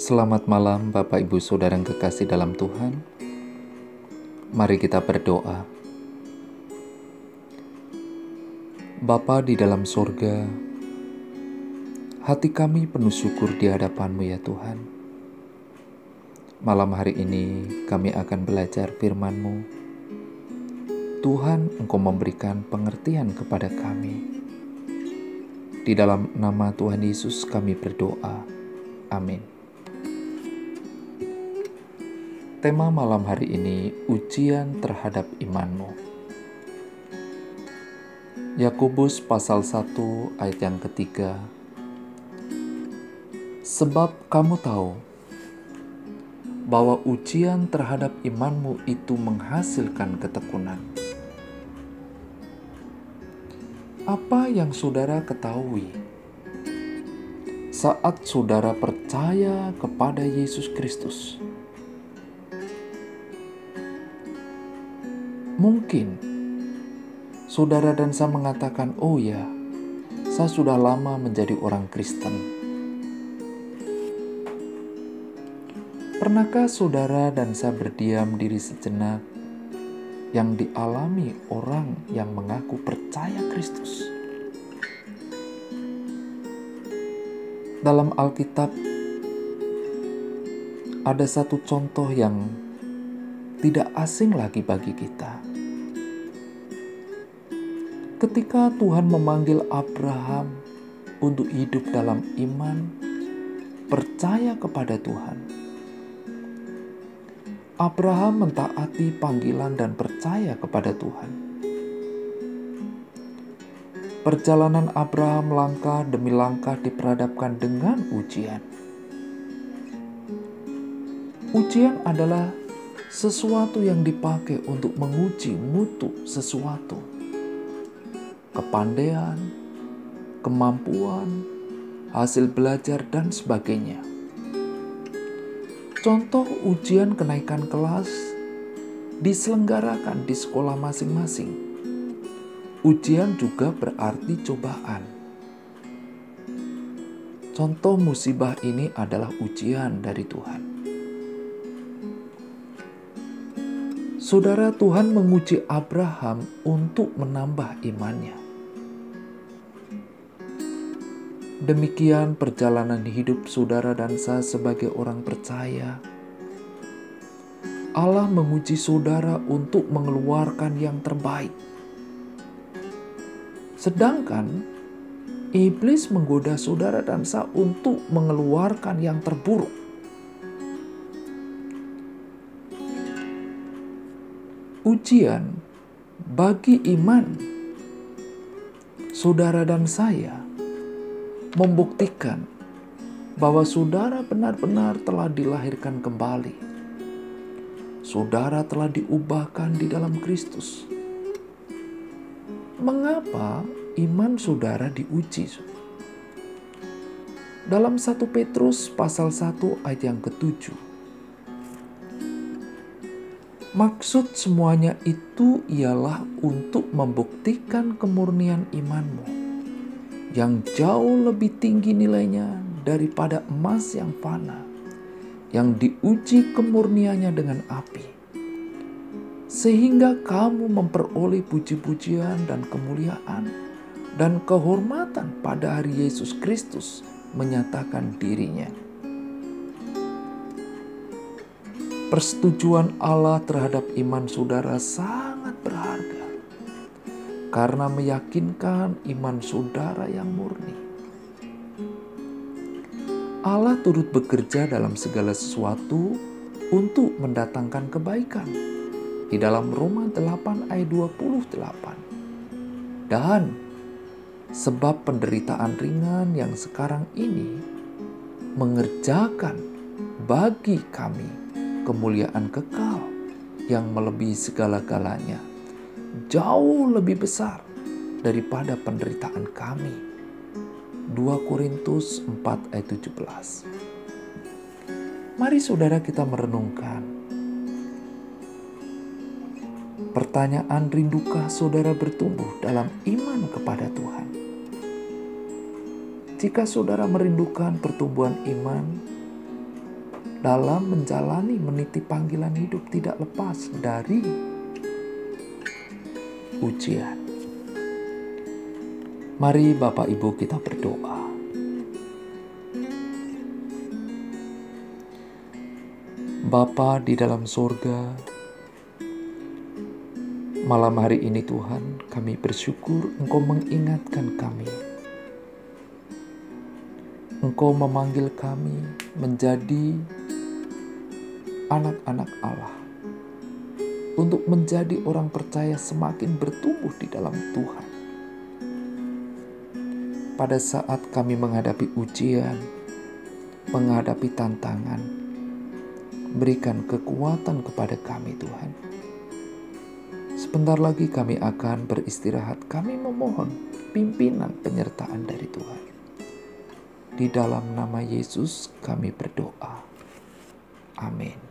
Selamat malam, Bapak, Ibu, Saudara yang kekasih dalam Tuhan. Mari kita berdoa. Bapa di dalam sorga, hati kami penuh syukur di hadapan-Mu ya Tuhan. Malam hari ini kami akan belajar firman-Mu. Tuhan, Engkau memberikan pengertian kepada kami. Di dalam nama Tuhan Yesus kami berdoa. Amin. Tema malam hari ini ujian terhadap imanmu. Yakobus pasal 1 ayat yang ketiga. Sebab kamu tahu bahwa ujian terhadap imanmu itu menghasilkan ketekunan. Apa yang saudara ketahui saat saudara percaya kepada Yesus Kristus? Mungkin saudara dan saya mengatakan, "Oh ya, saya sudah lama menjadi orang Kristen." Pernahkah saudara dan saya berdiam diri sejenak yang dialami orang yang mengaku percaya Kristus? Dalam Alkitab ada satu contoh yang tidak asing lagi bagi kita Ketika Tuhan memanggil Abraham untuk hidup dalam iman, percaya kepada Tuhan, Abraham mentaati panggilan dan percaya kepada Tuhan. Perjalanan Abraham langkah demi langkah diperhadapkan dengan ujian. Ujian adalah sesuatu yang dipakai untuk menguji mutu sesuatu kepandaian, kemampuan, hasil belajar, dan sebagainya. Contoh ujian kenaikan kelas diselenggarakan di sekolah masing-masing. Ujian juga berarti cobaan. Contoh musibah ini adalah ujian dari Tuhan. Saudara Tuhan menguji Abraham untuk menambah imannya. Demikian perjalanan hidup saudara dan saya sebagai orang percaya. Allah menguji saudara untuk mengeluarkan yang terbaik. Sedangkan iblis menggoda saudara dan saya untuk mengeluarkan yang terburuk. Ujian bagi iman saudara dan saya membuktikan bahwa saudara benar-benar telah dilahirkan kembali. Saudara telah diubahkan di dalam Kristus. Mengapa iman saudara diuji? Dalam 1 Petrus pasal 1 ayat yang ketujuh Maksud semuanya itu ialah untuk membuktikan kemurnian imanmu yang jauh lebih tinggi nilainya daripada emas yang fana, yang diuji kemurniannya dengan api, sehingga kamu memperoleh puji-pujian dan kemuliaan dan kehormatan pada hari Yesus Kristus menyatakan dirinya. Persetujuan Allah terhadap iman saudara sangat berharga karena meyakinkan iman saudara yang murni. Allah turut bekerja dalam segala sesuatu untuk mendatangkan kebaikan. Di dalam Roma 8 ayat 28. Dan sebab penderitaan ringan yang sekarang ini mengerjakan bagi kami kemuliaan kekal yang melebihi segala-galanya, jauh lebih besar daripada penderitaan kami. 2 Korintus 4 ayat 17 Mari saudara kita merenungkan Pertanyaan rindukah saudara bertumbuh dalam iman kepada Tuhan? Jika saudara merindukan pertumbuhan iman, dalam menjalani meniti panggilan hidup tidak lepas dari ujian. Mari Bapak Ibu kita berdoa. Bapa di dalam sorga, malam hari ini Tuhan kami bersyukur Engkau mengingatkan kami. Engkau memanggil kami menjadi anak-anak Allah untuk menjadi orang percaya semakin bertumbuh di dalam Tuhan. Pada saat kami menghadapi ujian, menghadapi tantangan, berikan kekuatan kepada kami Tuhan. Sebentar lagi kami akan beristirahat. Kami memohon pimpinan penyertaan dari Tuhan. Di dalam nama Yesus kami berdoa. Amin.